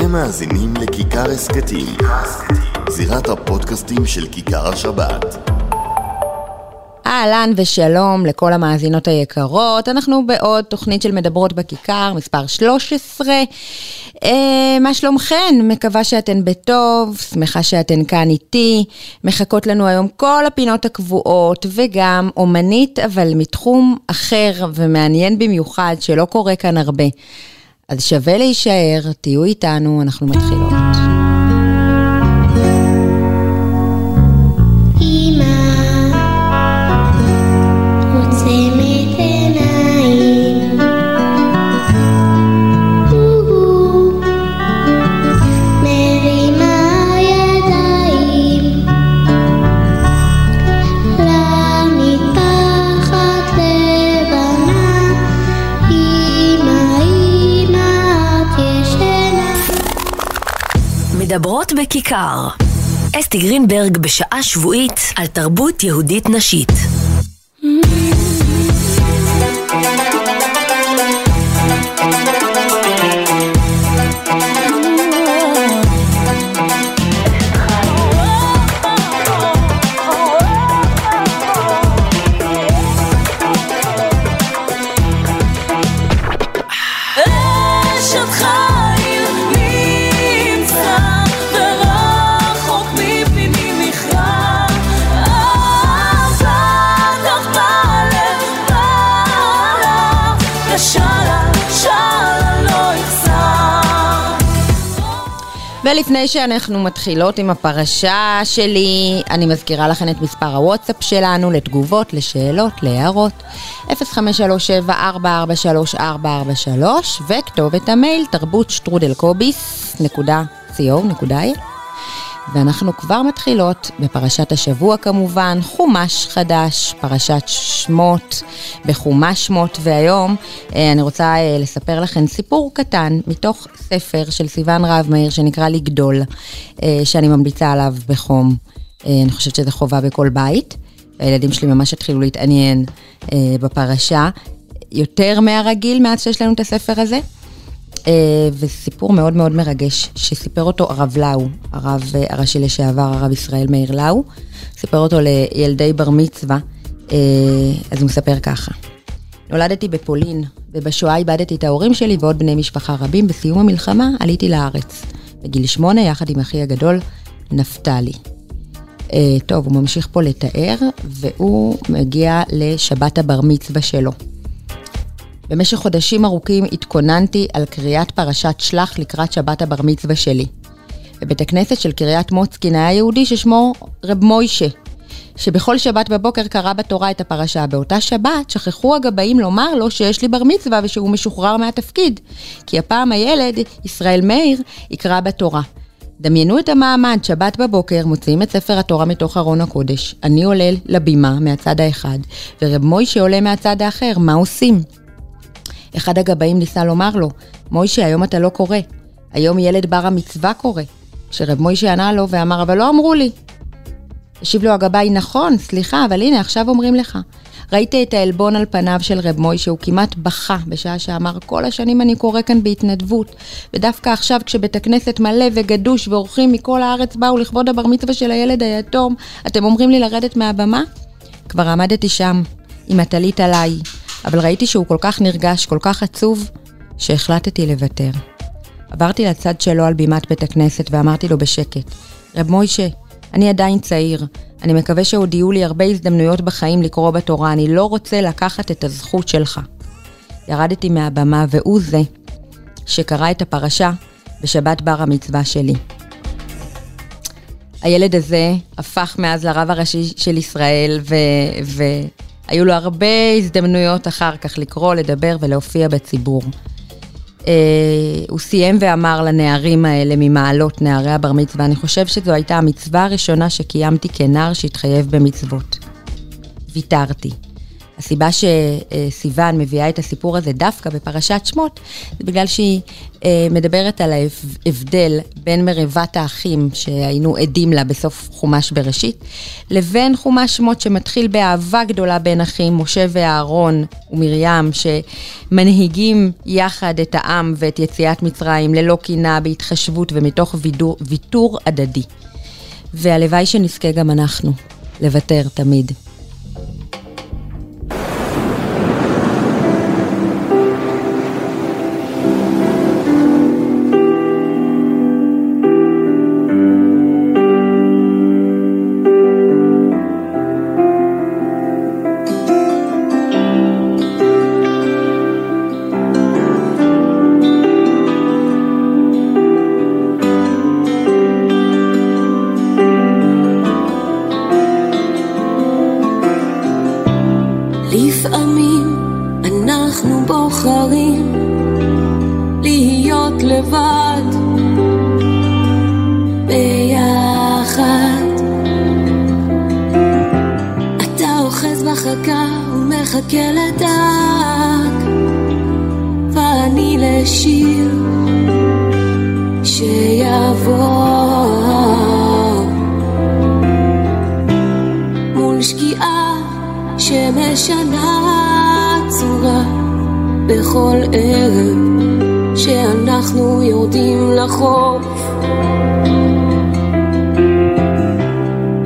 אתם מאזינים לכיכר הסכתים, זירת הפודקאסטים של כיכר השבת. אהלן ושלום לכל המאזינות היקרות, אנחנו בעוד תוכנית של מדברות בכיכר, מספר 13. אה, מה שלומכן? מקווה שאתן בטוב, שמחה שאתן כאן איתי. מחכות לנו היום כל הפינות הקבועות, וגם אומנית, אבל מתחום אחר ומעניין במיוחד, שלא קורה כאן הרבה. אז שווה להישאר, תהיו איתנו, אנחנו מתחילות. בכיכר. אסתי גרינברג בשעה שבועית על תרבות יהודית נשית. ולפני שאנחנו מתחילות עם הפרשה שלי, אני מזכירה לכם את מספר הוואטסאפ שלנו לתגובות, לשאלות, להערות, 0537-443-443, וכתובת המייל תרבות שטרודל קוביס, נקודה co.il. ואנחנו כבר מתחילות בפרשת השבוע כמובן, חומש חדש, פרשת שמות בחומש שמות, והיום אה, אני רוצה אה, לספר לכם סיפור קטן מתוך ספר של סיון רהב מאיר שנקרא לגדול, אה, שאני ממליצה עליו בחום. אני חושבת שזה חובה בכל בית. הילדים שלי ממש התחילו להתעניין בפרשה, יותר מהרגיל מאז שיש לנו את הספר הזה. אה, וסיפור מאוד מאוד מרגש, שסיפר אותו הרב לאו, הרב אה, הראשי לשעבר, הרב ישראל מאיר לאו, סיפר אותו לילדי בר מצווה, אה, אז הוא מספר ככה. נולדתי בפולין, ובשואה איבדתי את ההורים שלי ועוד בני משפחה רבים. בסיום המלחמה עליתי לארץ, בגיל שמונה, יחד עם אחי הגדול, נפתלי. טוב, הוא ממשיך פה לתאר, והוא מגיע לשבת הבר מצווה שלו. במשך חודשים ארוכים התכוננתי על קריאת פרשת שלח לקראת שבת הבר מצווה שלי. בבית הכנסת של קריית מוצקין היה יהודי ששמו רב מוישה, שבכל שבת בבוקר קרא בתורה את הפרשה. באותה שבת שכחו הגבאים לומר לו שיש לי בר מצווה ושהוא משוחרר מהתפקיד, כי הפעם הילד, ישראל מאיר, יקרא בתורה. דמיינו את המעמד, שבת בבוקר, מוציאים את ספר התורה מתוך ארון הקודש. אני עולה לבימה מהצד האחד, ורב מוישה עולה מהצד האחר, מה עושים? אחד הגבאים ניסה לומר לו, מוישה, היום אתה לא קורא. היום ילד בר המצווה קורא. כשרב מוישה ענה לו ואמר, אבל לא אמרו לי. השיב לו הגבאי, נכון, סליחה, אבל הנה, עכשיו אומרים לך. ראיתי את העלבון על פניו של רב מוישה, הוא כמעט בכה בשעה שאמר, כל השנים אני קורא כאן בהתנדבות, ודווקא עכשיו כשבית הכנסת מלא וגדוש ואורחים מכל הארץ באו לכבוד הבר מצווה של הילד היתום, אתם אומרים לי לרדת מהבמה? כבר עמדתי שם, עם הטלית עליי, אבל ראיתי שהוא כל כך נרגש, כל כך עצוב, שהחלטתי לוותר. עברתי לצד שלו על בימת בית הכנסת ואמרתי לו בשקט, רב מוישה, אני עדיין צעיר. אני מקווה שעוד יהיו לי הרבה הזדמנויות בחיים לקרוא בתורה, אני לא רוצה לקחת את הזכות שלך. ירדתי מהבמה והוא זה שקרא את הפרשה בשבת בר המצווה שלי. הילד הזה הפך מאז לרב הראשי של ישראל, ו... ו... היו לו הרבה הזדמנויות אחר כך לקרוא, לדבר ולהופיע בציבור. Uh, הוא סיים ואמר לנערים האלה ממעלות, נערי הבר מצווה, אני חושב שזו הייתה המצווה הראשונה שקיימתי כנער שהתחייב במצוות. ויתרתי. הסיבה שסיוון מביאה את הסיפור הזה דווקא בפרשת שמות, זה בגלל שהיא אה, מדברת על ההבדל בין מריבת האחים שהיינו עדים לה בסוף חומש בראשית, לבין חומש שמות שמתחיל באהבה גדולה בין אחים, משה ואהרון ומרים, שמנהיגים יחד את העם ואת יציאת מצרים ללא קינה, בהתחשבות ומתוך וידור, ויתור הדדי. והלוואי שנזכה גם אנחנו לוותר תמיד.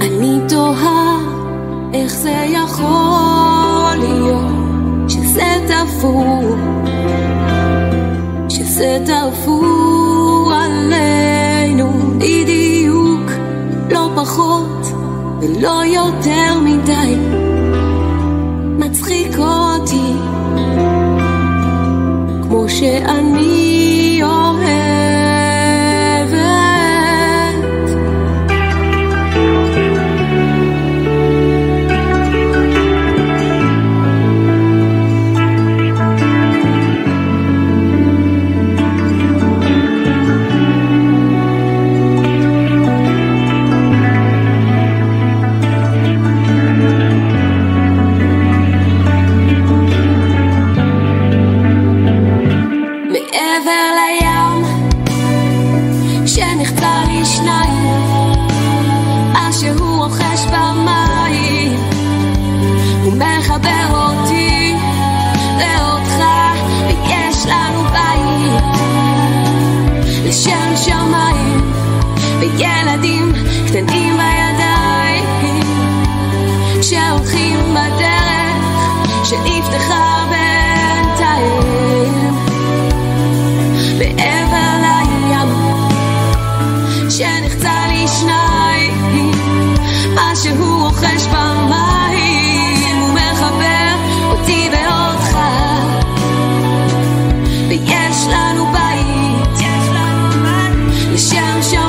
אני תוהה איך זה יכול להיות שזה שזה לא פחות ולא יותר מדי. מצחיק אותי כמו שאני אוהב שהוא רוכש פעמיים, ומחבר אותי ואותך. ויש לנו בית, יש לנו בית, לשם שם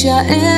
cha em.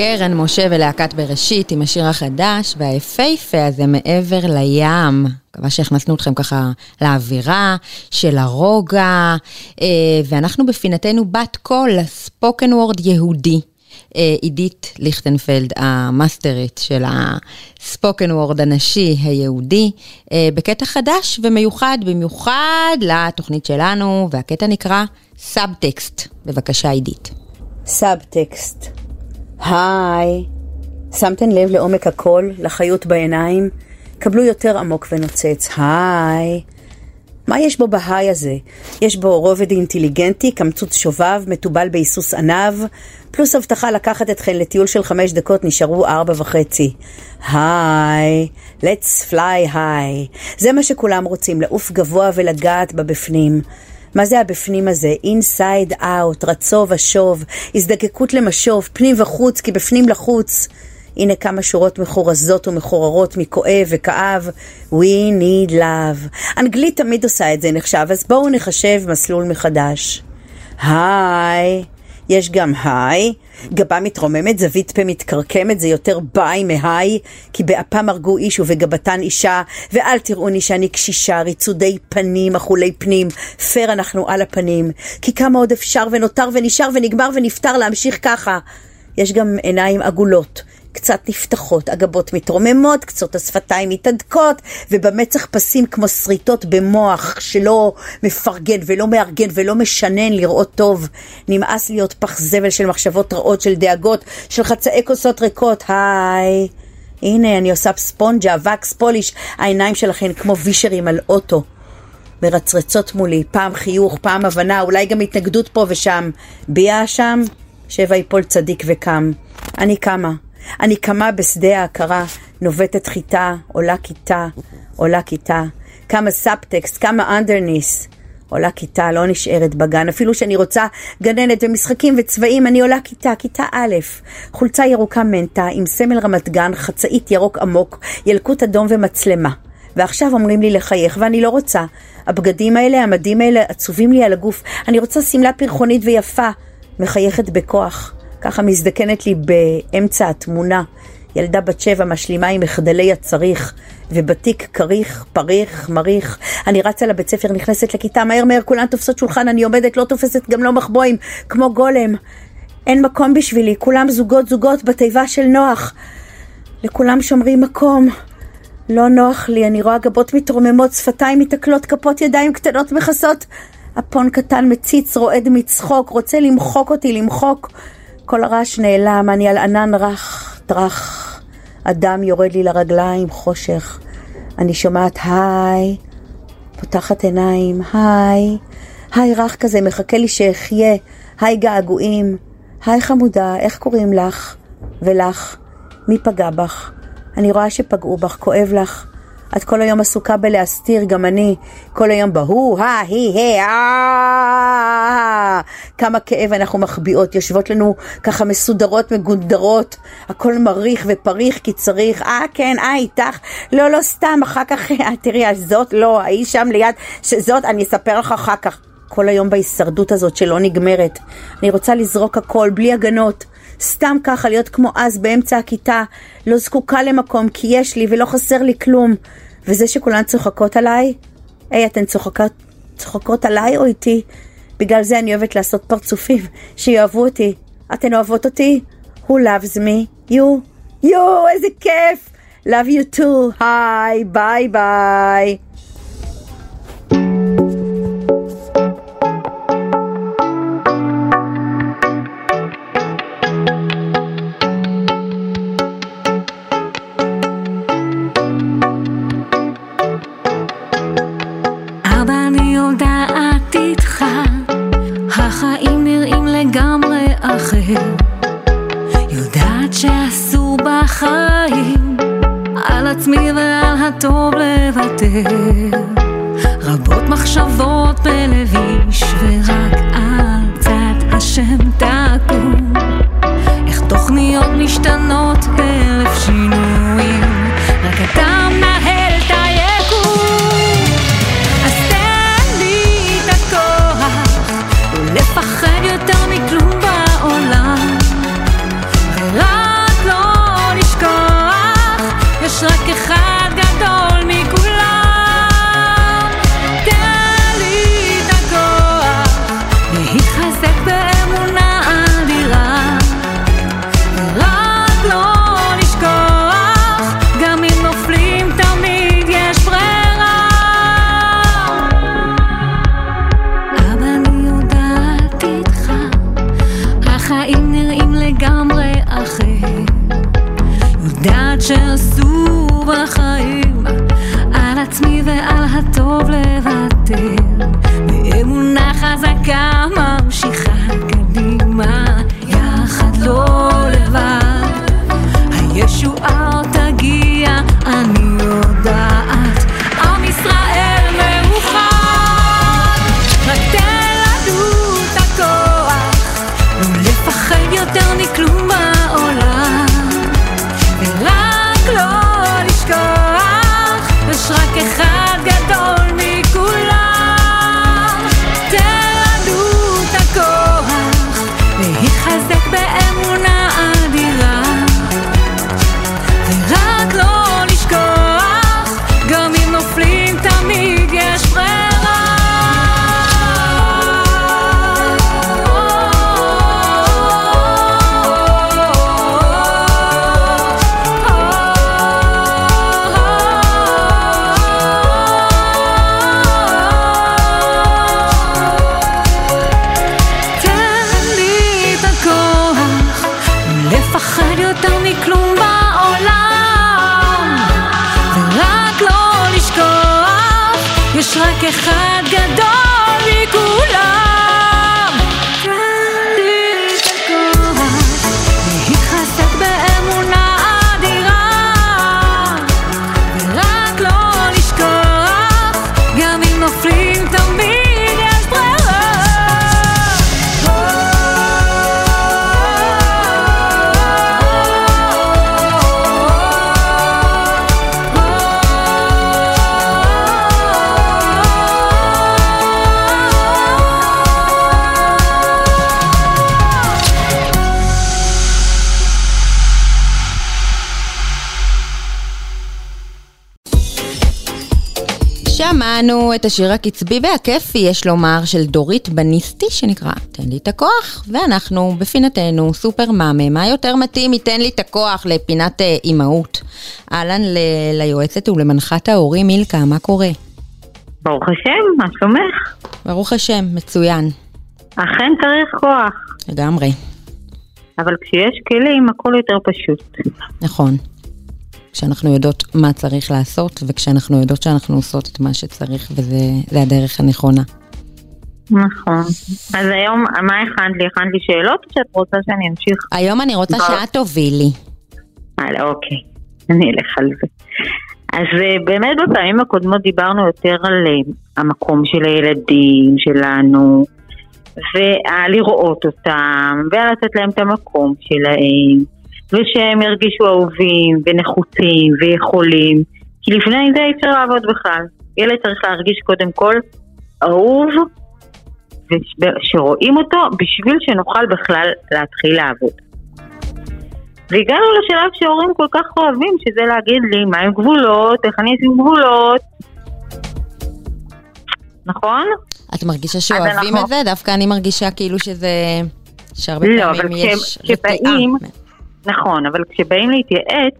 קרן משה ולהקת בראשית עם השיר החדש והיפהפה הזה מעבר לים. מקווה שהכנסנו אתכם ככה לאווירה של הרוגע, אה, ואנחנו בפינתנו בת קול, ספוקן וורד יהודי. אה, עידית ליכטנפלד, המאסטרית של הספוקן וורד הנשי היהודי, אה, בקטע חדש ומיוחד במיוחד לתוכנית שלנו, והקטע נקרא סאבטקסט. בבקשה עידית. סאבטקסט היי, שמתם לב לעומק הקול, לחיות בעיניים? קבלו יותר עמוק ונוצץ. היי. מה יש בו בהיי הזה? יש בו רובד אינטליגנטי, קמצוץ שובב, מתובל בהיסוס עניו, פלוס הבטחה לקחת אתכן לטיול של חמש דקות, נשארו ארבע וחצי. היי, let's fly high. זה מה שכולם רוצים, לעוף גבוה ולגעת בבפנים. מה זה הבפנים הזה? inside out, רצוא ושוב, הזדקקות למשוב, פנים וחוץ, כי בפנים לחוץ. הנה כמה שורות מחורזות ומחוררות מכואב וכאב. We need love. אנגלית תמיד עושה את זה נחשב, אז בואו נחשב מסלול מחדש. היי. יש גם היי, גבה מתרוממת, זווית פה מתכרכמת, זה יותר ביי מהיי, כי באפם הרגו איש ובגבתן אישה, ואל תראוני שאני קשישה, ריצודי פנים, אכולי פנים, פר אנחנו על הפנים, כי כמה עוד אפשר ונותר ונשאר ונגמר ונפטר להמשיך ככה. יש גם עיניים עגולות, קצת נפתחות, הגבות מתרוממות, קצות השפתיים מתהדקות, ובמצח פסים כמו שריטות במוח שלא מפרגן ולא מארגן ולא משנן לראות טוב. נמאס להיות פח זבל של מחשבות רעות, של דאגות, של חצאי כוסות ריקות. היי. הנה, אני עושה ספונג'ה, wax polish, העיניים שלכם כמו וישרים על אוטו. מרצרצות מולי, פעם חיוך, פעם הבנה, אולי גם התנגדות פה ושם. ביה שם, שבע יפול צדיק וקם. אני קמה. אני קמה בשדה ההכרה, נובטת חיטה, עולה כיתה, עולה כיתה. כמה סאבטקסט, כמה underneath. עולה כיתה, לא נשארת בגן, אפילו שאני רוצה גננת ומשחקים וצבעים, אני עולה כיתה, כיתה א', חולצה ירוקה מנטה עם סמל רמת גן, חצאית ירוק עמוק, ילקוט אדום ומצלמה. ועכשיו אומרים לי לחייך, ואני לא רוצה. הבגדים האלה, המדים האלה, עצובים לי על הגוף. אני רוצה שמלה פרחונית ויפה, מחייכת בכוח. ככה מזדקנת לי באמצע התמונה. ילדה בת שבע משלימה עם מחדלי הצריך, ובתיק כריך, פריך, מריך. אני רצה לבית ספר, נכנסת לכיתה, מהר מהר כולן תופסות שולחן, אני עומדת, לא תופסת גם לא מחבואים, כמו גולם. אין מקום בשבילי, כולם זוגות זוגות בתיבה של נוח. לכולם שומרים מקום. לא נוח לי, אני רואה גבות מתרוממות, שפתיים מתקלות, כפות ידיים קטנות מכסות. אפון קטן מציץ, רועד מצחוק, רוצה למחוק אותי, למחוק. כל הרעש נעלם, אני על ענן רך, טרח. אדם יורד לי לרגליים, חושך. אני שומעת היי, פותחת עיניים, היי, היי רך כזה, מחכה לי שאחיה, היי געגועים, היי חמודה, איך קוראים לך? ולך? מי פגע בך? אני רואה שפגעו בך, כואב לך. את כל היום עסוקה בלהסתיר, גם אני. כל היום בהוא, הא, היא, ה', אה, כמה כאב אנחנו מחביאות, יושבות לנו ככה מסודרות, מגונדרות, הכל מריח ופריך כי צריך, אה, כן, אה, איתך, לא, לא, סתם, אחר כך, אה, תראי, זאת, לא, ההיא שם ליד, שזאת, אני אספר לך אחר כך. כל היום בהישרדות הזאת שלא נגמרת. אני רוצה לזרוק הכל, בלי הגנות. סתם ככה להיות כמו אז באמצע הכיתה, לא זקוקה למקום כי יש לי ולא חסר לי כלום. וזה שכולן צוחקות עליי, היי, אתן צוחקות, צוחקות עליי או איתי? בגלל זה אני אוהבת לעשות פרצופים, שיאהבו אותי. אתן אוהבות אותי? Who loves me? You? יואו, איזה כיף! Love you too, היי, ביי ביי. אחר. יודעת שאסור בחיים על עצמי ועל הטוב לוותר. רבות מחשבות בלב איש ורק על צד השם תקום. איך תוכניות משתנות באלף שינויים שמענו את השיר הקצבי והכיפי, יש לומר, של דורית בניסטי, שנקרא תן לי את הכוח, ואנחנו בפינתנו סופר מאמה, מה יותר מתאים מתן לי את הכוח לפינת אה, אימהות. אהלן ל- ליועצת ולמנחת ההורים מילקה, מה קורה? ברוך השם, מה שלומך? ברוך השם, מצוין, אכן צריך כוח, לגמרי, אבל כשיש כלים הכל יותר פשוט. נכון. כשאנחנו יודעות מה צריך לעשות, וכשאנחנו יודעות שאנחנו עושות את מה שצריך, וזה הדרך הנכונה. נכון. אז היום, מה הכנת לי? הכנת לי שאלות או שאת רוצה שאני אמשיך? היום אני רוצה בר- שאת תובילי. הלאה, אוקיי. אני אלך על זה. אז אה, באמת בפעמים הקודמות דיברנו יותר על אה, המקום של הילדים שלנו, ולראות אותם, ולתת להם את המקום שלהם, ושהם ירגישו אהובים ונחוצים ויכולים, כי לפני זה אי אפשר לעבוד בכלל. ילד צריך להרגיש קודם כל אהוב, ושרואים אותו בשביל שנוכל בכלל להתחיל לעבוד. והגענו לשלב שהורים כל כך אוהבים, שזה להגיד לי מה עם גבולות, איך אני אשים גבולות. נכון? את מרגישה שאוהבים אנחנו- את זה? דווקא אני מרגישה כאילו שזה... שהרבה לא, אבל פעמים יש רתיעה. כשבאים- נכון, אבל כשבאים להתייעץ,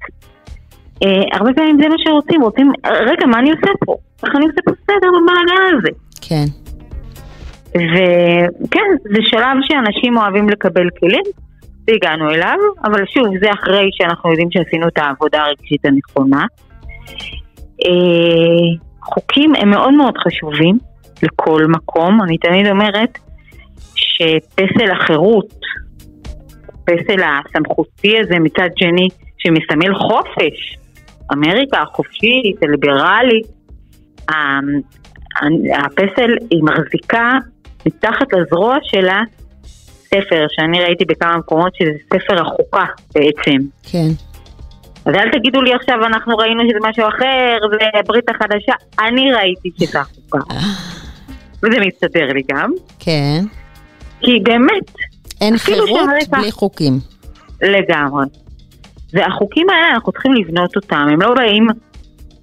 אה, הרבה פעמים זה מה שרוצים, רוצים, רגע, מה אני עושה פה? איך אני עושה פה סדר במעגל הזה? כן, וכן, זה שלב שאנשים אוהבים לקבל כלים, והגענו אליו, אבל שוב, זה אחרי שאנחנו יודעים שעשינו את העבודה הרגשית הנכונה. אה, חוקים הם מאוד מאוד חשובים לכל מקום, אני תמיד אומרת שפסל החירות, פסל הסמכותי הזה מצד שני, שמסמל חופש, אמריקה החופשית, הליברלית, ה- הפסל היא מחזיקה מתחת לזרוע שלה ספר שאני ראיתי בכמה מקומות שזה ספר החוקה בעצם. כן. אז אל תגידו לי עכשיו אנחנו ראינו שזה משהו אחר, זה הברית החדשה, אני ראיתי שזה החוקה. וזה מסתדר לי גם, כן. כי באמת, אין חירות בלי חוקים. לגמרי. והחוקים האלה אנחנו צריכים לבנות אותם, הם לא באים,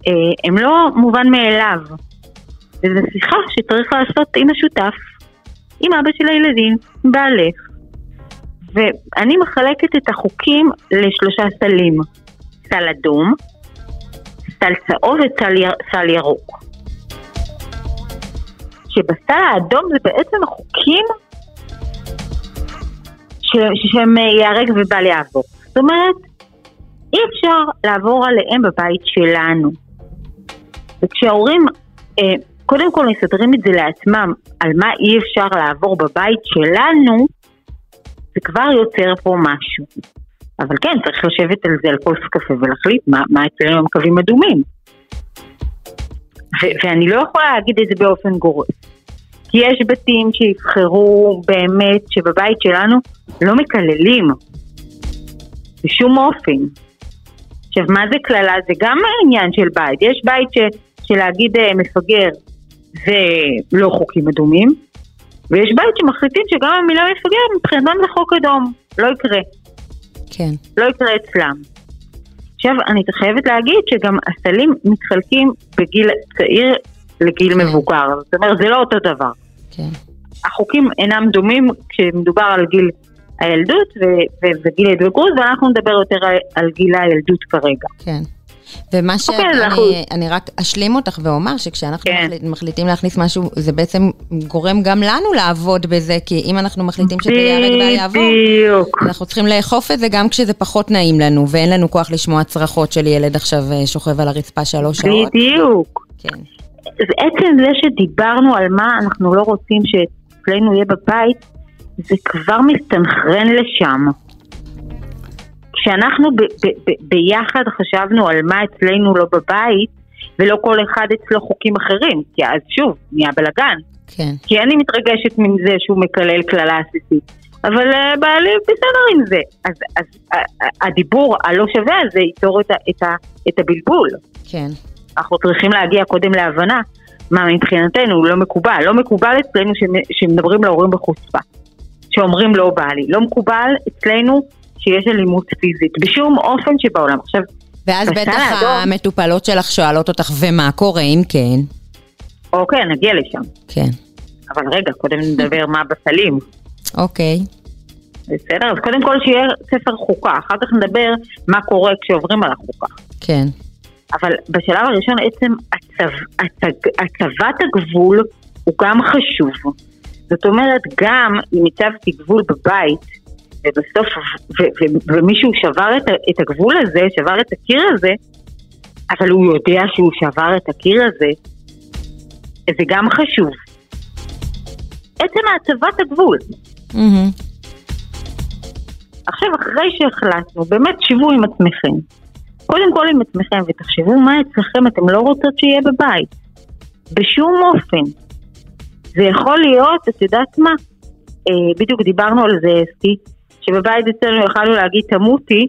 אה, הם לא מובן מאליו. וזו שיחה שצריך לעשות עם השותף, עם אבא של הילדים, בעלך. ואני מחלקת את החוקים לשלושה סלים. סל אדום, סל צהוב וסל יר- סל ירוק. שבסל האדום זה בעצם החוקים שהם אה, ייהרג ובל יעבור. זאת אומרת, אי אפשר לעבור עליהם בבית שלנו. וכשההורים אה, קודם כל מסדרים את זה לעצמם, על מה אי אפשר לעבור בבית שלנו, זה כבר יוצר פה משהו. אבל כן, צריך לשבת על זה על כוס קפה ולהחליט מה, מה אצלנו הם קווים אדומים. ו- ואני לא יכולה להגיד את זה באופן גורף. כי יש בתים שיבחרו באמת שבבית שלנו לא מקללים. בשום אופן. עכשיו, מה זה קללה? זה גם העניין של בית. יש בית ש, שלהגיד אה, מפגר זה לא חוקים אדומים, ויש בית שמחליטים שגם המילה מפגר מבחינתם זה חוק אדום. לא יקרה. כן. לא יקרה אצלם. עכשיו, אני חייבת להגיד שגם הסלים מתחלקים בגיל צעיר לגיל כן. מבוגר. זאת אומרת, זה לא אותו דבר. כן. החוקים אינם דומים כשמדובר על גיל הילדות ו- ו- וגיל ההתבגרות, ואנחנו נדבר יותר על- על גיל הילדות כרגע. כן. ומה אוקיי, שאני אנחנו- אני רק אשלים אותך ואומר שכשאנחנו כן. מחליט, מחליטים להכניס משהו, זה בעצם גורם גם לנו לעבוד בזה, כי אם אנחנו מחליטים שזה ייהרג ואל יעבור, בדיוק. אנחנו צריכים לאכוף את זה גם כשזה פחות נעים לנו, ואין לנו כוח לשמוע צרחות של ילד עכשיו אה, שוכב על הרצפה שלוש שעות. בדיוק. כן, אז עצם זה שדיברנו על מה אנחנו לא רוצים שאצלנו יהיה בבית, זה כבר מסתנכרן לשם. כשאנחנו ב- ב- ב- ביחד חשבנו על מה אצלנו לא בבית, ולא כל אחד אצלו חוקים אחרים, כי אז שוב, נהיה בלאגן. כן, כי אני מתרגשת מזה שהוא מקלל קללה עסיסית. אבל uh, בעלי בסדר עם זה. אז, אז uh, הדיבור הלא שווה הזה ייצור את, ה, את, ה, את הבלבול. כן, אנחנו צריכים להגיע קודם להבנה מה מבחינתנו לא מקובל. לא מקובל אצלנו שמ- שמדברים להורים בחוצפה. שאומרים לא בא לי. לא מקובל אצלנו שיש אלימות פיזית. בשום אופן שבעולם. עכשיו, ואז בטח האדום- המטופלות שלך שואלות אותך, ומה קורה אם כן? אוקיי, נגיע לשם. כן, אבל רגע, קודם נדבר מה בסלים. אוקיי, בסדר? אז קודם כל שיהיה ספר חוקה, אחר כך נדבר מה קורה כשעוברים על החוקה. כן, אבל בשלב הראשון עצם הצב, הצג, הצבת הגבול הוא גם חשוב. זאת אומרת, גם אם הצבתי גבול בבית, ובסוף, ו, ו, ומישהו שבר את, את הגבול הזה, שבר את הקיר הזה, אבל הוא יודע שהוא שבר את הקיר הזה, זה גם חשוב. עצם הצבת הגבול. מהמם, עכשיו, אחרי שהחלטנו, באמת שבו עם עצמכם. קודם כל עם עצמכם ותחשבו מה אצלכם אתם לא רוצות שיהיה בבית. בשום אופן. זה יכול להיות, את יודעת מה? אה, בדיוק דיברנו על זה, אסתי, שבבית אצלנו יכלנו להגיד תמותי,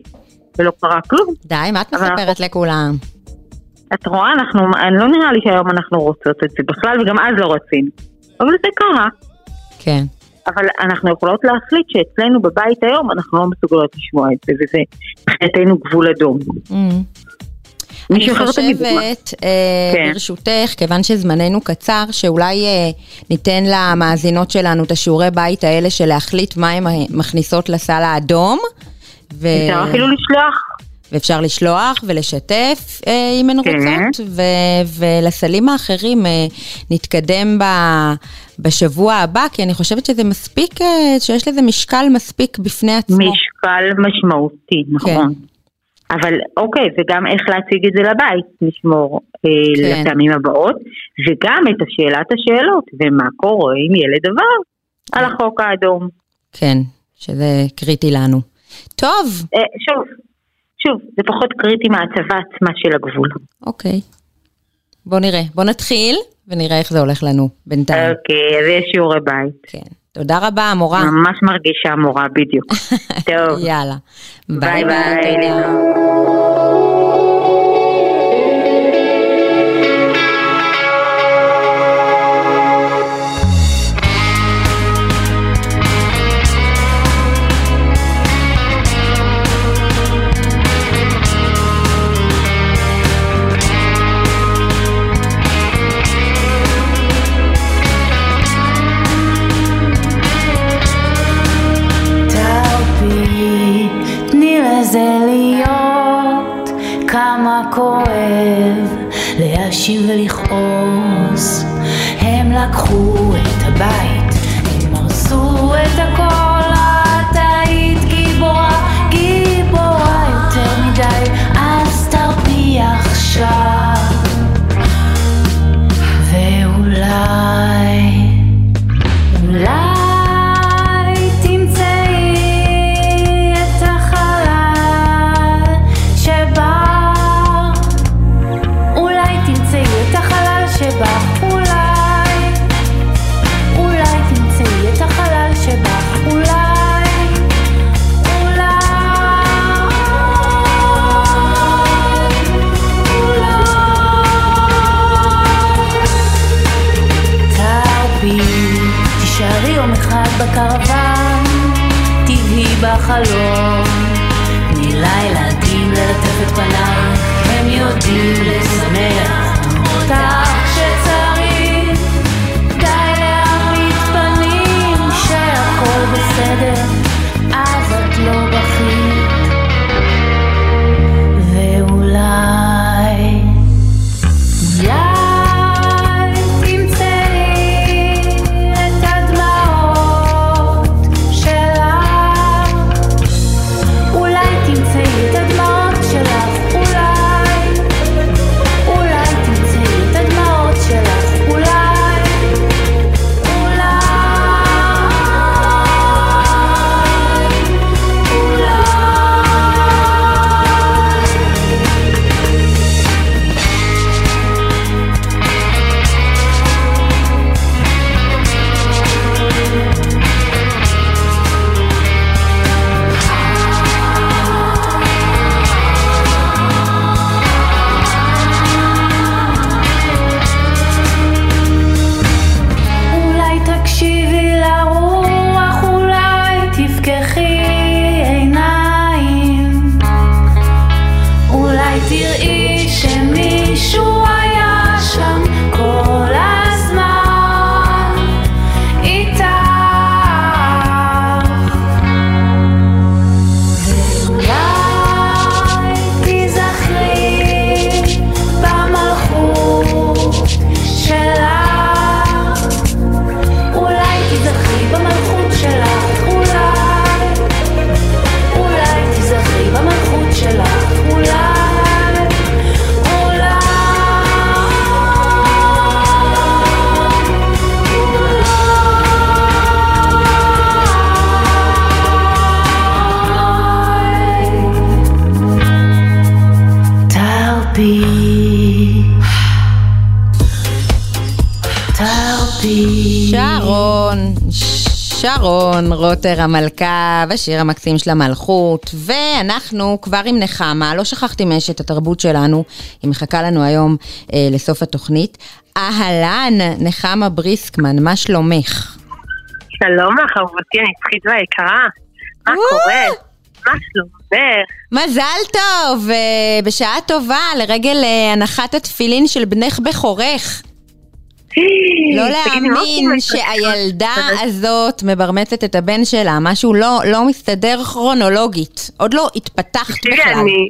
ולא קרה כלום. די, מה את מספרת לכולם? את רואה, אנחנו, אני לא נראה לי שהיום אנחנו רוצות את זה בכלל, וגם אז לא רצינו. אבל זה קרה. כן, אבל אנחנו יכולות להחליט שאצלנו בבית היום אנחנו לא מסוגלות לשמוע את זה, וזה מבחינתנו גבול אדום. מהמם. אני. חושבת, אה, כן. ברשותך, כיוון שזמננו קצר, שאולי אה, ניתן למאזינות שלנו את השיעורי בית האלה של להחליט מה הן מכניסות לסל האדום. ו... אפשר אפילו לשלוח. ואפשר לשלוח ולשתף אה, אם הן כן. רוצות, ו- ולסלים האחרים אה, נתקדם ב- בשבוע הבא, כי אני חושבת שזה מספיק, אה, שיש לזה משקל מספיק בפני עצמו. משקל משמעותי, נכון. אבל אוקיי, וגם איך להציג את זה לבית, נשמור אה, כן. לפעמים הבאות, וגם את השאלת השאלות, ומה קורה אם ילד עבר על החוק האדום. כן, שזה קריטי לנו. טוב, אה, שוב, שוב, זה פחות קריטי מההצבה עצמה של הגבול. אוקיי. בוא נראה, בוא נתחיל ונראה איך זה הולך לנו בינתיים. אוקיי, אז יש שיעורי בית. כן. תודה רבה, המורה. ממש מרגישה מורה, בדיוק. טוב, יאללה. ביי ביי. תודה. 心窝里 רוטר המלכה בשיר המקסים של המלכות, ואנחנו כבר עם נחמה, לא שכחתי מאשת התרבות שלנו, היא מחכה לנו היום אה, לסוף התוכנית. אהלן, נחמה בריסקמן, מה שלומך? שלום לך, אהובתי הנצחית והיקרה. מה. קורה? מה שלומך? מזל טוב, אה, בשעה טובה, לרגל אה, הנחת התפילין של בנך בכורך. לא להאמין שהילדה? הזאת מברמצת את הבן שלה, משהו לא, לא מסתדר כרונולוגית. עוד לא התפתחת בכלל. אני...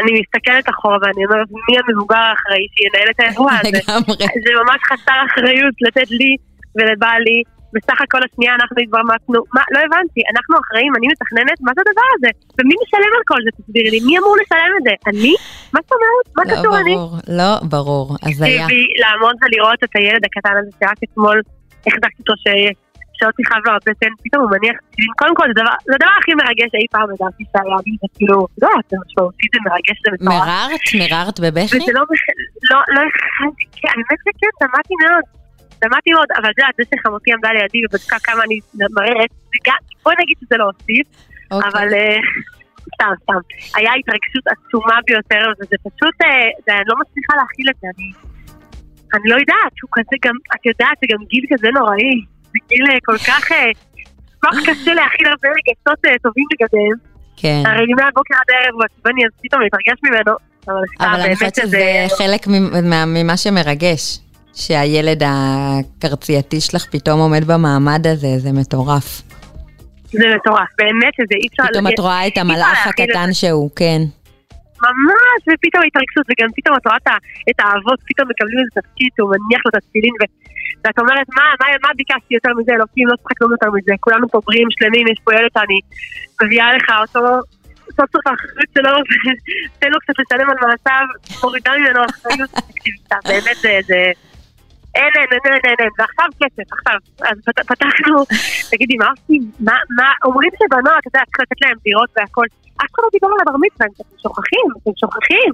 אני מסתכלת אחורה ואני אומרת, מי המבוגר האחראי שינהל את האירוע הזה? לגמרי. זה ממש חסר אחריות לתת לי ולבעלי. בסך הכל השנייה אנחנו התברמצנו, מה, לא הבנתי, אנחנו אחראים, אני מתכננת, מה זה הדבר הזה? ומי משלם על כל זה, תסבירי לי, מי אמור לשלם את זה? אני? מה זאת אומרת? מה לא קשור אני? ברור, לא ברור, הזיה. תקשיבי, לעמוד ולראות את הילד הקטן הזה שרק אתמול החזקתי אותו ש- שאותי חייב לו הבטן, פתאום הוא מניח. קודם כל, זה הדבר- זה הדבר הכי מרגש שאי פעם לדעתי שהיה לי, זה כאילו, לא, זה משמעותי, זה מרגש, זה מטורף. מררת? מררת בבכי? וזה לא, לא, לא כן, האמת שכן, שמעתי מאוד. שמעתי מאוד, אבל את יודעת, זה שחמותי עמדה לידי ובדקה כמה אני מררת, בואי נגיד שזה לא הוסיף, אוקיי. אבל אה, סתם, סתם. היה התרגשות עצומה ביותר, וזה פשוט, אה, זה, אני לא מצליחה להכיל את זה, אני, אני לא יודעת, הוא כזה גם, את יודעת, זה גם גיל כזה נוראי, זה גיל אה, כל כך, כל כך קשה להכיל הרבה רגשות טובים לגביהם. כן. הרי מהבוקר עד הערב הוא עצבני, אז פתאום להתרגש ממנו, אבל אני חושבת שזה... חלק ממה שמרגש. שהילד הקרצייתי שלך פתאום עומד במעמד הזה, זה מטורף. זה מטורף, באמת שזה אי אפשר... פתאום את רואה את המלאך הקטן שהוא, כן. ממש, ופתאום התרגשות, וגם פתאום את רואה את האבות, פתאום מקבלים איזה תפקיד, הוא מניח לו את התפילין, ו- ואת אומרת, מה, מה, מה ביקשתי יותר מזה, אלוקים, לא צריך כלום יותר מזה, כולנו פה בריאים, שלמים, יש פה ילד שאני מביאה לך אותו, סוף סוף האחריות שלו, ותן לו קצת לשלם על מעשיו, מורידה ממנו אחריות, באמת זה... אין, אין, אין, אין, אין, ועכשיו כסף, עכשיו, אז פת- פתחנו, תגידי, מה עושים? מה, מה, אומרים שבנוער, אתה יודע, צריך לתת להם דירות והכל, אף אחד לא דיבר על הבר מצווה, אתם שוכחים, אתם שוכחים.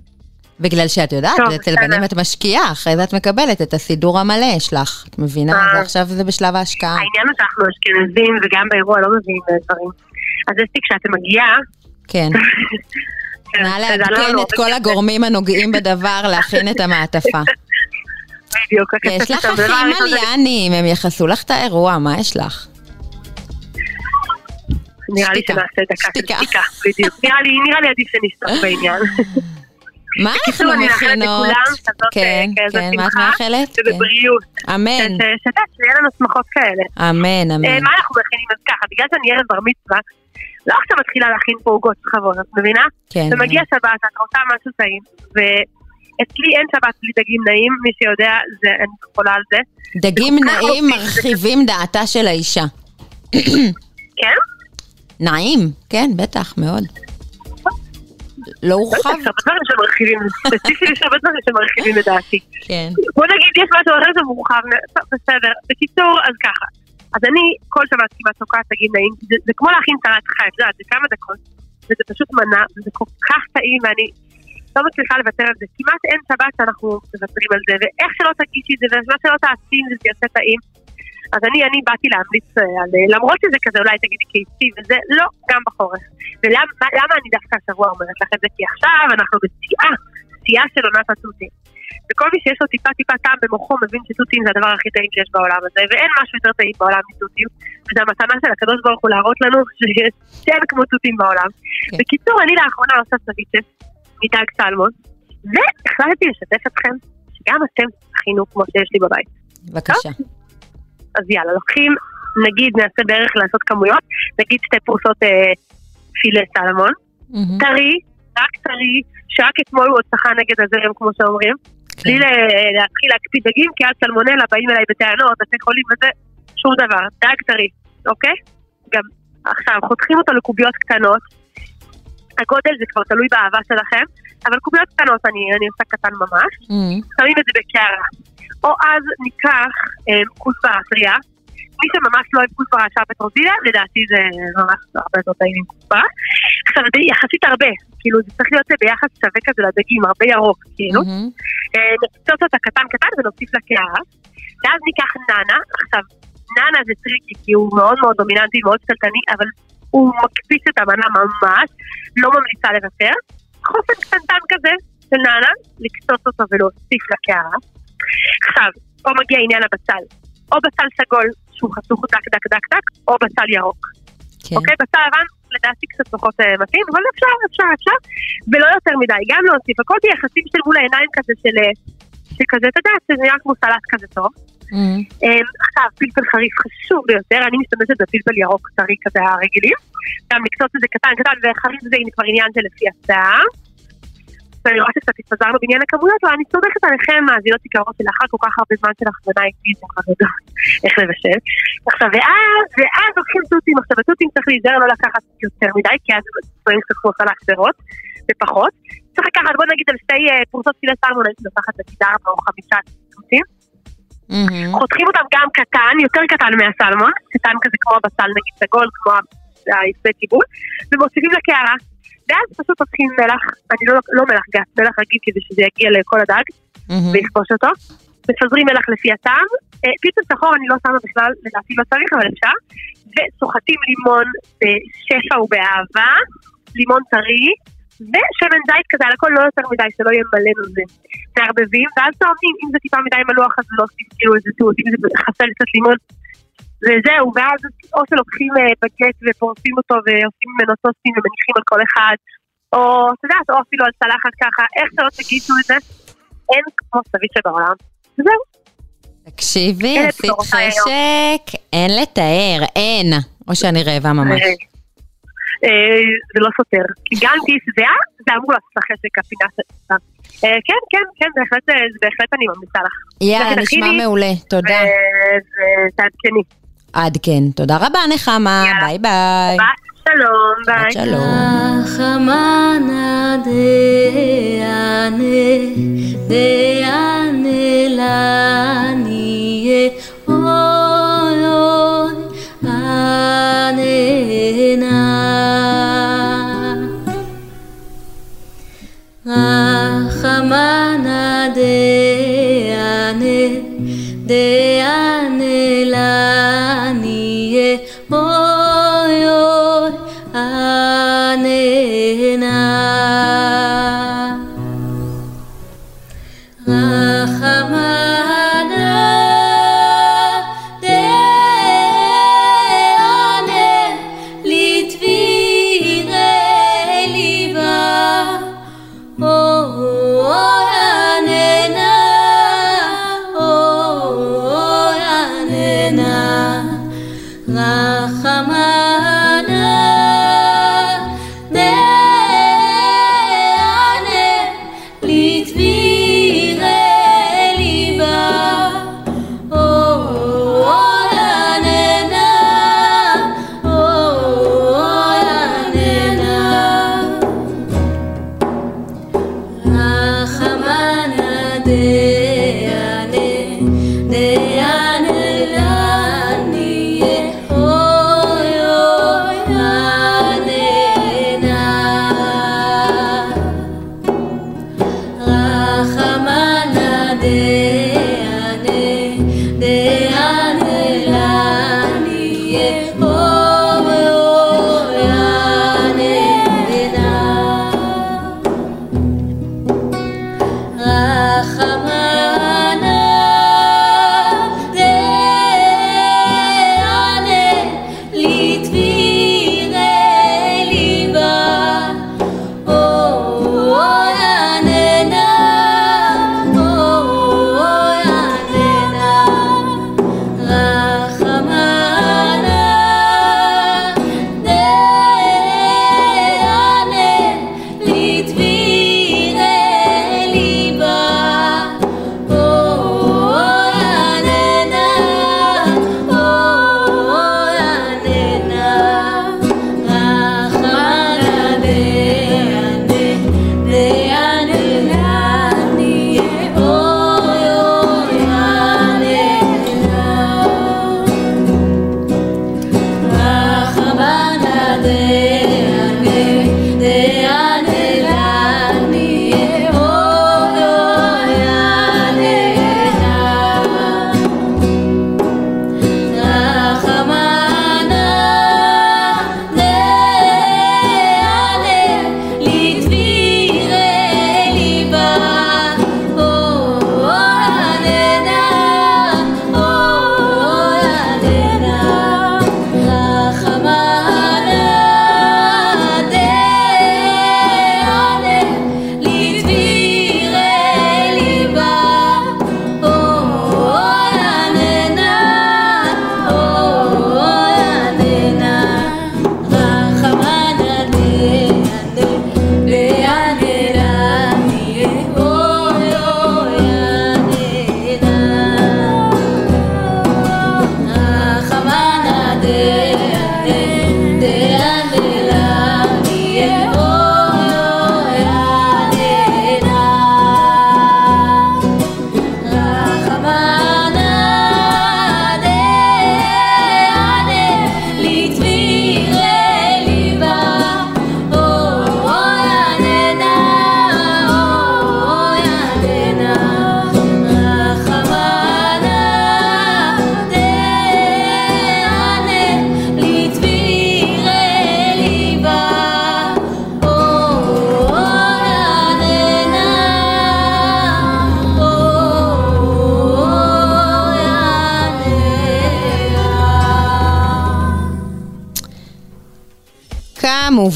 בגלל שאת יודעת, טוב, אצל. בנים את משקיעה, אחרי זה את מקבלת את הסידור המלא שלך. את מבינה? אה. ועכשיו זה בשלב ההשקעה. העניין הוא שאנחנו אשכנזים וגם באירוע לא מביאים דברים. אז אסתי, כשאת מגיעה... כן. נא זה עלה לעדכן את כל. הגורמים הנוגעים בדבר להכין את המעטפה. בדיוק, יש לך אחים מליאנים, הם יכסו לך את האירוע, מה יש לך? נראה לי. שנעשה דקה של שתיקה. בדיוק. נראה לי, עדיף שנשתוק בעניין. מה אנחנו בקיצור, אני מאחלת מכינות? לכולם כן, אה, כן, מה את מאחלת? כן. ובבריאות. אמן, ש- שאתה, שיהיה לנו שמחות כאלה. אמן, אה, אמן. מה אנחנו מכינים? אז ככה, בגלל שאני ערב בר מצווה, לא עכשיו מתחילה להכין פה עוגות שכבות, את מבינה? כן. ומגיע שבת, את רוצה משהו טעים, ואצלי אין שבת בלי דגים נעים, מי שיודע, זה, אני חולה על זה. דגים נעים. מרחיבים דעתה של האישה. כן? נעים, כן, בטח, מאוד. לא הורחב? יש הרבה דברים שמרחיבים, ספציפית יש הרבה דברים שמרחיבים את דעתי. כן. בוא נגיד, יש משהו אחר שמורחב, בסדר. בקיצור, אז ככה. אז אני כל שבת כמעט תוקעת דגים נעים, זה, זה כמו להכין סלט חי, את יודעת, זה כמה דקות, וזה פשוט מנה, וזה כל כך טעים, ואני לא מצליחה לוותר על זה. כמעט אין שבת שאנחנו מוותרים על זה, ואיך שלא תגישי את זה, ומה שלא תעשי עם זה, זה יעשה טעים. אז אני, אני באתי להמליץ אה, על, אה, למרות שזה כזה אולי תגידי קיצי וזה, לא, גם בחורף. ולמה למה אני דווקא השבוע אומרת לך את זה? כי עכשיו אנחנו בשיאה, שיאה של עונת התותים. וכל מי שיש לו טיפה טיפה טעם במוחו מבין שתותים זה הדבר הכי טעים שיש בעולם הזה, ואין משהו יותר טעים בעולם מתותים, וזו המתנה של הקדוש ברוך הוא להראות לנו שיש שאין כמו תותים בעולם. כן. בקיצור, אני לאחרונה עושה סביצ'ס מדג סלמון, והחלטתי לשתף אתכם שגם אתם תכינו כמו שיש לי בבית. בבקשה. אז יאללה, לוקחים, נגיד נעשה בערך לעשות כמויות, נגיד שתי פרוסות אה, פילה סלמון, מהמם. טרי, רק טרי, שרק אתמול הוא עוד שחה נגד הזרם כמו שאומרים, כן. בלי להתחיל להקפיד דגים, כי אז סלמונלה באים אליי בטענות, בתי חולים וזה, שום דבר, דג טרי, אוקיי? גם עכשיו, חותכים אותו לקוביות קטנות, הגודל זה כבר תלוי באהבה שלכם, אבל קוביות קטנות אני, אני עושה קטן ממש, מהמם. שמים את זה בקערה. או אז ניקח אה, כוסברה טריה. מי שממש לא אוהב כוסברה ישר בטורטיליה, לדעתי זה ממש הרבה יותר טעים עם כוסברה. עכשיו זה יחסית הרבה, כאילו זה צריך להיות ביחס שווה כזה לדגים, הרבה ירוק, כאילו. מהמם. אה, נקצוץ אותה קטן קטן ונוסיף לקערה. ואז ניקח נאנה, עכשיו, נאנה זה tricky כי הוא מאוד מאוד דומיננטי, מאוד שתלטני, אבל הוא מקפיץ את המנה ממש, לא ממליצה לוותר. חופן קטנטן כזה של נאנה, לקצוץ אותו ולהוסיף לקערה. עכשיו, פה מגיע עניין הבצל. או בצל סגול, שהוא חתוך דק דק דק דק, או בצל ירוק. כן. אוקיי? בצל לבן, לדעתי קצת פחות אה, מתאים, אבל אפשר, אפשר, אפשר, ולא יותר מדי, גם להוסיף, הכל ביחסים של מול העיניים כזה של, אה, שכזה, אתה יודע, שזה נראה כמו סלט כזה טוב. מהמם. אה, עכשיו, פלפל חריף חשוב ביותר, אני משתמשת בפלפל ירוק טרי כזה הרגילים, גם לקצוץ את זה קטן קטן, וחריף זה כבר עניין של לפי השיער. ואני רואה שקצת התפזרנו בעניין הכמויות, אבל אני סומכת עליכם, מאזינות יקרות שלאחר כל כך הרבה זמן של הכוונה איתי, זה חרדות, איך לבשל. עכשיו, ואז, ואז לוקחים תותים, עכשיו התותים צריך להיזהר לא לקחת יותר מדי, כי אז דברים קצת כמו סלט גדרות, ופחות. צריך לקחת, בוא נגיד על שתי אה, פרוסות פילה סלמון, הייתי לוקחת נגיד ארבע או חמישה תותים. מהמם. חותכים אותם גם קטן, יותר קטן מהסלמון, קטן כזה כמו הבצל נגיד סגול, כמו היפה טיבול, ומוסיפים לקערה. ואז פשוט לוקחים מלח, אני לא, לא מלח גס, מלח רגיל כדי שזה יגיע לכל הדג, מהמם. ולכבוש אותו. מפזרים מלח לפי הטעם. אה, פיצה שחור אני לא שמה בכלל, לדעתי לא צריך, אבל אפשר. וסוחטים לימון בשפע ובאהבה, לימון טרי, ושמן זית כזה על הכל לא יותר מדי, שלא יהיה מלא נוזל. מערבבים, ואז טועמים, אם זה טיפה מדי מלוח אז לא עושים כאילו איזה טעות, אם זה חסר קצת לימון. וזהו, ואז או שלוקחים אה, בגט ופורסים אותו ועושים ממנו טוסטים ומניחים על כל אחד, או, את יודעת, או אפילו על צלחת ככה, איך שלא תגידו את זה, אין כמו סביב שבעולם. זהו. תקשיבי, עשית. חשק, אין לתאר, אין. או שאני רעבה ממש. אה, זה לא סותר. כי גם כיס זהה, זה אמור לעשות לך חשק הפינה של... אה, כן, כן, כן, בהחלט, אה, זה בהחלט אני ממליצה לך. יאללה, נשמע מעולה, תודה. ותעדכני. עד כן. תודה רבה, נחמה. ביי ביי. ביי, שלום, ביי. שלום. חמנה דה Muhammed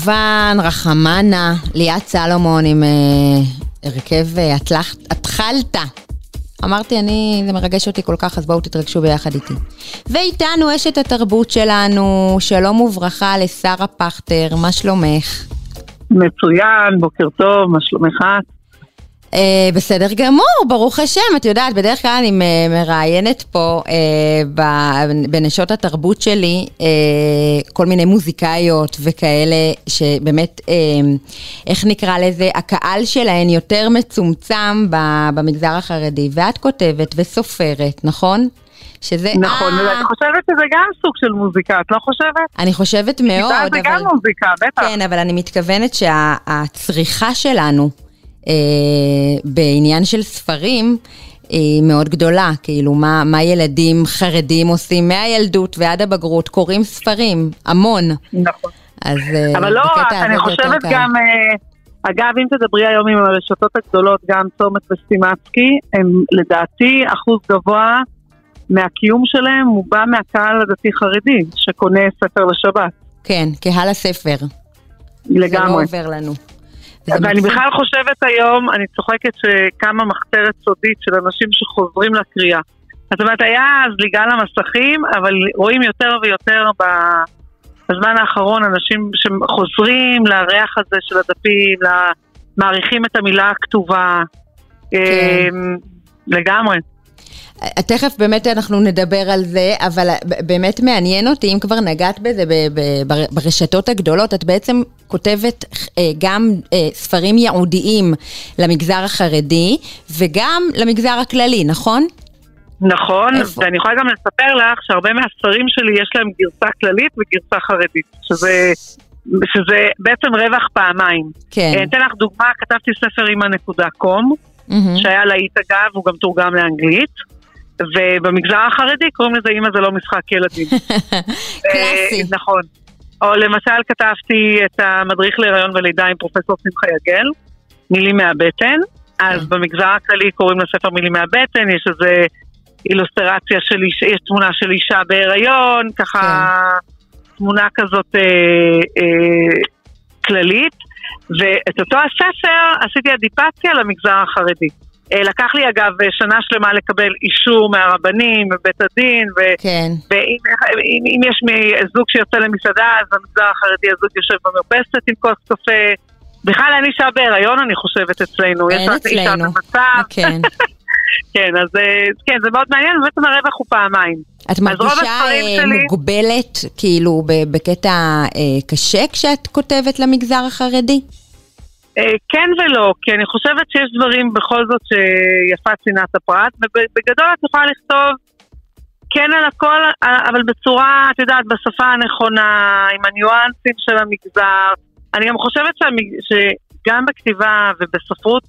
כמובן רחמנה, ליאת סלומון עם אה, הרכב אה, התחלת. אמרתי, אני, זה מרגש אותי כל כך, אז בואו תתרגשו ביחד איתי. ואיתנו אשת התרבות שלנו, שלום וברכה לשרה פכטר, מה שלומך? מצוין, בוקר טוב, מה שלומך? Uh, בסדר גמור, ברוך השם. את יודעת, בדרך כלל אני מראיינת פה uh, בנשות התרבות שלי uh, כל מיני מוזיקאיות וכאלה, שבאמת, uh, איך נקרא לזה, הקהל שלהן יותר מצומצם במגזר החרדי. ואת כותבת וסופרת, נכון? שזה... נכון. ואני חושבת שזה גם סוג של מוזיקה, את לא חושבת? אני חושבת מאוד, אבל... זה גם מוזיקה, בטח. כן, אבל אני מתכוונת שהצריכה שלנו... אה, בעניין של ספרים היא מאוד גדולה, כאילו מה, מה ילדים חרדים עושים מהילדות ועד הבגרות, קוראים ספרים, המון. נכון. אז אה, אבל לא רק, אני חושבת גם, אה, אגב, אם תדברי היום עם הרשתות הגדולות, גם צומת וסטימצקי, הם לדעתי אחוז גבוה מהקיום שלהם הוא בא מהקהל הדתי-חרדי, שקונה ספר לשבת. כן, קהל הספר. לגמרי. זה לא עובר לנו. ואני בכלל חושבת היום, אני צוחקת שקמה מחתרת סודית של אנשים שחוזרים לקריאה. זאת אומרת, היה זליגה למסכים, אבל רואים יותר ויותר בזמן האחרון אנשים שחוזרים לריח הזה של הדפים, מעריכים את המילה הכתובה. כן. אמ, לגמרי. תכף באמת אנחנו נדבר על זה, אבל באמת מעניין אותי, אם כבר נגעת בזה ברשתות הגדולות, את בעצם כותבת אה, גם אה, ספרים ייעודיים למגזר החרדי וגם למגזר הכללי, נכון? נכון, איפה? ואני יכולה גם לספר לך שהרבה מהספרים שלי יש להם גרסה כללית וגרסה חרדית, שזה, שזה בעצם רווח פעמיים. כן. אה, אתן לך דוגמה, כתבתי ספר אימא נקודה קום, mm-hmm. שהיה להיט אגב, הוא גם תורגם לאנגלית. ובמגזר החרדי קוראים לזה אימא זה לא משחק ילדים. קלאסי. נכון. או למשל כתבתי את המדריך להיריון ולידה עם פרופסור שמחה יגל, מילים מהבטן, אז כן. במגזר הכללי קוראים לספר מילים מהבטן, יש איזה אילוסטרציה של אישה, יש תמונה של אישה בהיריון, ככה כן. תמונה כזאת אה, אה, כללית, ואת אותו הספר עשיתי אדיפציה למגזר החרדי. אה, לקח לי אגב שנה שלמה לקבל אישור מהרבנים, מבית הדין, ו- כן. ואם אם, אם יש זוג שיוצא למסעדה, אז במגזר החרדי הזוג יושב במרפסת עם כוס קפה. בכלל אין אישה בהיריון, אני חושבת, אצלנו. אין יש אצלנו. אישה במצב. כן. כן, אז אה, כן, זה מאוד מעניין, ובעצם הרווח הוא פעמיים. את מרגישה אה, שלי... מוגבלת, כאילו, בקטע אה, קשה כשאת כותבת למגזר החרדי? כן ולא, כי אני חושבת שיש דברים בכל זאת שיפה צנעת הפרט, ובגדול את יכולה לכתוב כן על הכל, אבל בצורה, את יודעת, בשפה הנכונה, עם הניואנסים של המגזר. אני גם חושבת שהמג... שגם בכתיבה ובספרות,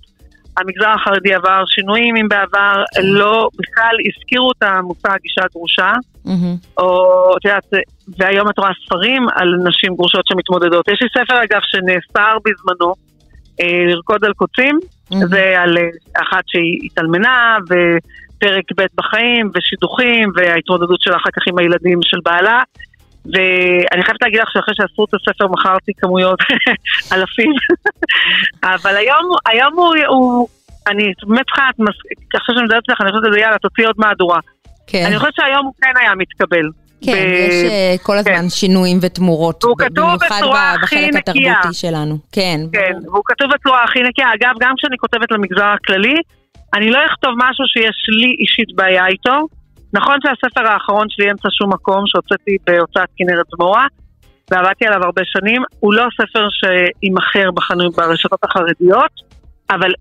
המגזר החרדי עבר שינויים, אם בעבר לא בכלל הזכירו את המושג אישה גרושה, mm-hmm. או את יודעת, והיום את רואה ספרים על נשים גרושות שמתמודדות. יש לי ספר אגב שנאסר בזמנו, אה, לרקוד על קוצים, mm-hmm. זה על אה, אחת שהיא התאלמנה, ופרק ב' בחיים, ושידוכים, וההתמודדות שלה אחר כך עם הילדים של בעלה. ואני חייבת להגיד לך שאחרי שעשו את הספר מכרתי כמויות אלפים, אבל היום, היום הוא, הוא אני באמת צריכה, אחרי שאני מדברת איתך, אני חושבת שזה יאללה, תוציא עוד מהדורה. כן. אני חושבת שהיום הוא כן היה מתקבל. כן, ב... יש uh, כל הזמן כן. שינויים ותמורות. והוא כתוב בצורה הכי נקייה. בחלק התרבותי שלנו. כן. כן, והוא כתוב בצורה הכי נקייה. אגב, גם כשאני כותבת למגזר הכללי, אני לא אכתוב משהו שיש לי אישית בעיה איתו. נכון שהספר האחרון שלי, אמצע שום מקום, שהוצאתי בהוצאת כנרת זמורה, ועבדתי עליו הרבה שנים, הוא לא ספר שימכר ברשתות החרדיות, אבל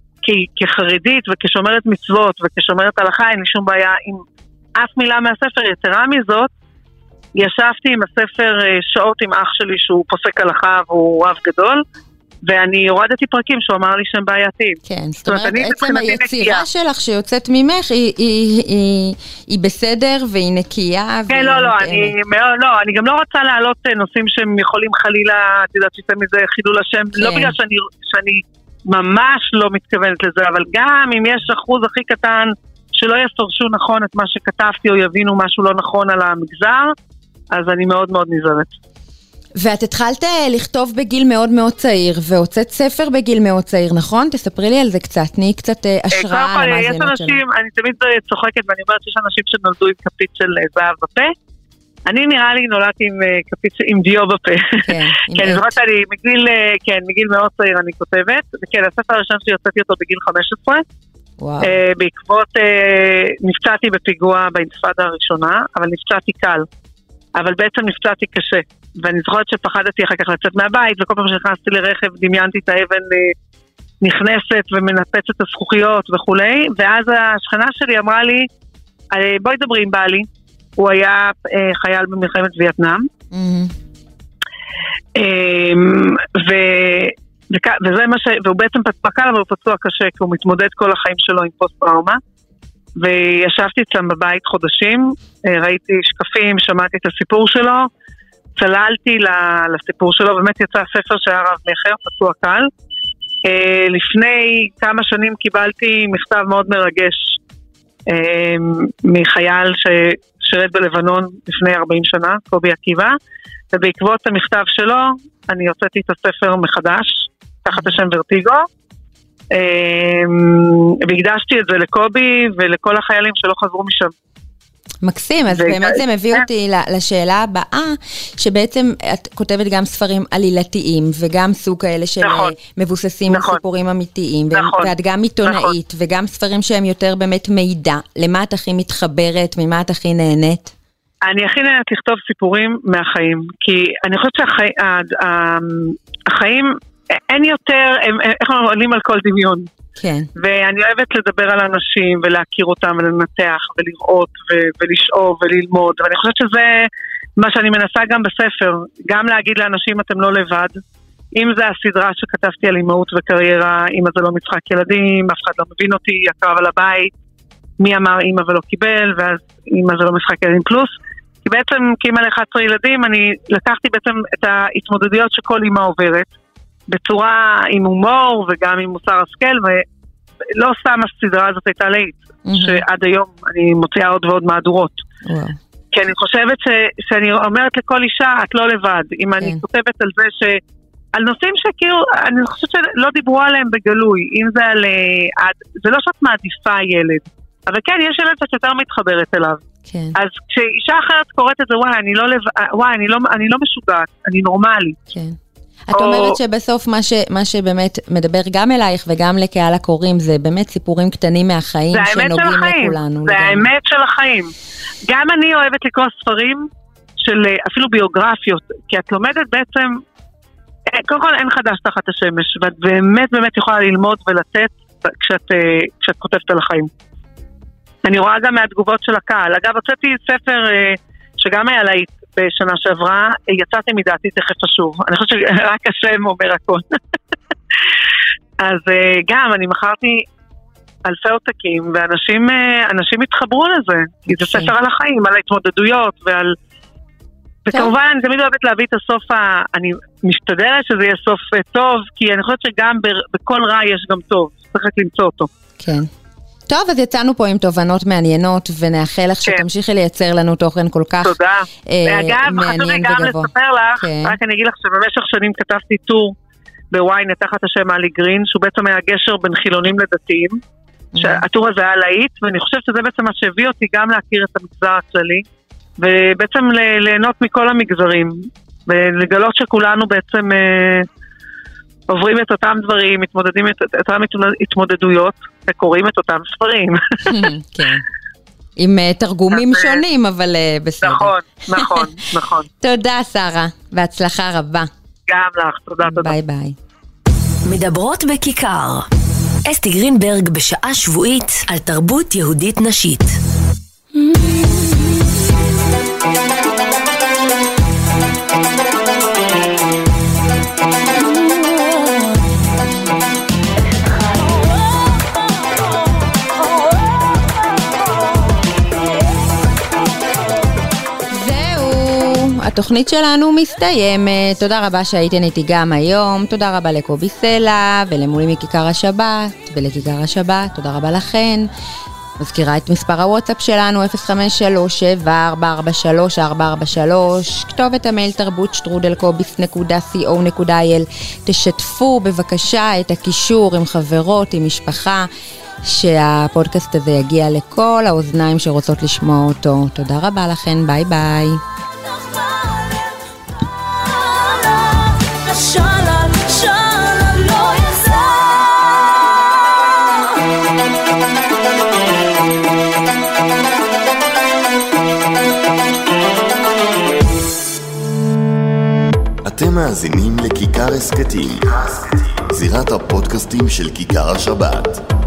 כחרדית וכשומרת מצוות וכשומרת הלכה, אין לי שום בעיה עם אף מילה מהספר. יתרה מזאת, ישבתי עם הספר אה, שעות עם אח שלי שהוא פוסק הלכה והוא רב גדול, ואני הורדתי פרקים שהוא אמר לי שהם בעייתיים. כן, זאת אומרת, עצם היצירה שלך שיוצאת ממך היא, היא, היא, היא בסדר והיא נקייה. כן, לא, לא, אני, לא, אני גם לא רוצה להעלות אה, נושאים שהם יכולים חלילה, את יודעת, שיצא מזה חילול השם, לא כן. לא בגלל שאני, שאני ממש לא מתכוונת לזה, אבל גם אם יש אחוז הכי קטן שלא יפרשו נכון את מה שכתבתי או יבינו משהו לא נכון על המגזר, אז אני מאוד מאוד נזהרת. ואת התחלת אה, לכתוב בגיל מאוד מאוד צעיר, והוצאת ספר בגיל מאוד צעיר, נכון? תספרי לי על זה קצת, תני קצת אה, השראה למאזינות שלנו. יש אנשים, אני תמיד צוחקת ואני אומרת שיש אנשים שנולדו עם כפית של זהב בפה. אני נראה לי נולדתי עם כפית עם דיו בפה. כן, כן, אני זוכרת שאני מגיל, כן, מגיל מאוד צעיר אני כותבת. וכן, הספר הראשון שלי הוצאתי אותו בגיל 15. וואו. בעקבות, נפצעתי בפיגוע באינתיפאדה הראשונה, אבל נפצעתי קל. אבל בעצם נפצעתי קשה. ואני זוכרת שפחדתי אחר כך לצאת מהבית, וכל פעם שנכנסתי לרכב דמיינתי את האבן אה, נכנסת ומנפצת את הזכוכיות וכולי, ואז השכנה שלי אמרה לי, אה, בואי דברי עם בעלי, הוא היה אה, חייל במלחמת וייטנאם. Mm-hmm. ו... וזה מה ש... והוא בעצם פצוע קל, אבל הוא פצוע קשה, כי הוא מתמודד כל החיים שלו עם פוסט-טראומה. וישבתי אצלם בבית חודשים, ראיתי שקפים, שמעתי את הסיפור שלו, צללתי לסיפור שלו, באמת יצא ספר שהיה רב מכר, פצוע קל. אה, לפני כמה שנים קיבלתי מכתב מאוד מרגש אה, מחייל ששירת בלבנון לפני 40 שנה, קובי עקיבא, ובעקבות המכתב שלו אני הוצאתי את הספר מחדש, תחת השם ורטיגו, אה, והקדשתי את זה לקובי ולכל החיילים שלא חזרו משם. מקסים, אז באמת זה מביא כן. אותי לשאלה הבאה, שבעצם את כותבת גם ספרים עלילתיים, וגם סוג כאלה של נכון. מבוססים נכון. סיפורים אמיתיים, נכון. ואת גם עיתונאית, וגם ספרים שהם יותר באמת מידע. למה את הכי מתחברת, ממה את הכי נהנית? אני הכי נהנית לכתוב סיפורים מהחיים, כי אני חושבת שהחיים, אין יותר, הם, איך הם עולים על כל דמיון. כן. ואני אוהבת לדבר על אנשים ולהכיר אותם ולנתח ולראות ו- ולשאוב וללמוד, ואני חושבת שזה מה שאני מנסה גם בספר, גם להגיד לאנשים אתם לא לבד. אם זה הסדרה שכתבתי על אימהות וקריירה, אימא זה לא משחק ילדים, אף אחד לא מבין אותי, הקרב על הבית, מי אמר אימא ולא קיבל, ואז אימא זה לא משחק ילדים פלוס. כי בעצם כאימא ל-11 ילדים, אני לקחתי בעצם את ההתמודדויות שכל אימא עוברת. בצורה עם הומור וגם עם מוסר השכל, ולא סתם הסדרה הזאת הייתה להיט, mm-hmm. שעד היום אני מוציאה עוד ועוד מהדורות. Wow. כי אני חושבת ש, שאני אומרת לכל אישה, את לא לבד. אם כן. אני כותבת על זה ש... על נושאים שכאילו, אני חושבת שלא דיברו עליהם בגלוי, אם זה על... אה, זה לא שאת מעדיפה ילד, אבל כן, יש ילד שאת יותר מתחברת אליו. כן. אז כשאישה אחרת קוראת את זה, וואי, אני לא, לב... וואי, אני לא, אני לא משוגעת, אני נורמלי. כן. את או... אומרת שבסוף מה, ש, מה שבאמת מדבר גם אלייך וגם לקהל הקוראים זה באמת סיפורים קטנים מהחיים שנוגעים לכולנו. זה האמת של החיים. גם אני אוהבת לקרוא ספרים של אה, אפילו ביוגרפיות, כי את לומדת בעצם, אה, קודם כל אין חדש תחת השמש, ואת באמת באמת יכולה ללמוד ולתת כשאת, אה, כשאת כותבת על החיים. אני רואה גם מהתגובות של הקהל. אגב, הוצאתי ספר שגם היה להיט בשנה שעברה, יצאתי מדעתי תכף אשוב. אני חושבת שרק השם אומר הכל. אז אה, גם, אני מכרתי אלפי עותקים, ואנשים אה, התחברו לזה, כי זה. ספר על החיים, על ההתמודדויות ועל... וכמובן, אני תמיד אוהבת להביא את הסוף ה... אני משתדלת שזה יהיה סוף אה, טוב, כי אני חושבת שגם בכל רע יש גם טוב, צריך רק למצוא אותו. כן. טוב, אז יצאנו פה עם תובנות מעניינות, ונאחל לך כן. שתמשיכי לייצר לנו תוכן כל כך תודה. אה, אגב, מעניין וגבוה. אגב, חשוב לי גם לספר לך, כן. רק אני אגיד לך שבמשך שנים כתבתי טור בוויינט תחת השם אלי גרין, שהוא בעצם היה גשר בין חילונים לדתיים. Mm-hmm. שהטור הזה היה להיט, ואני חושבת שזה בעצם מה שהביא אותי גם להכיר את המגזר הכללי, ובעצם ליהנות מכל המגזרים, ולגלות שכולנו בעצם... אה, עוברים את אותם דברים, מתמודדים את אותן התמודדויות וקוראים את אותם ספרים. כן. עם uh, תרגומים אז, שונים, אבל uh, בסדר. נכון, נכון, נכון. תודה, שרה, והצלחה רבה. גם לך, תודה, תודה. ביי ביי. מדברות בכיכר. אסתי גרינברג בשעה שבועית על תרבות יהודית נשית. התוכנית שלנו מסתיימת. תודה רבה שהייתן איתי גם היום. תודה רבה לקובי סלע ולמולי מכיכר השבת ולכיכר השבת. תודה רבה לכן. מזכירה את מספר הוואטסאפ שלנו, 053-7443-443, כתובת המייל תרבות שטרודלקוביס.co.il. תשתפו בבקשה את הקישור עם חברות, עם משפחה, שהפודקאסט הזה יגיע לכל האוזניים שרוצות לשמוע אותו. תודה רבה לכן, ביי ביי. מאזינים לכיכר הסכתים, זירת הפודקאסטים של כיכר השבת.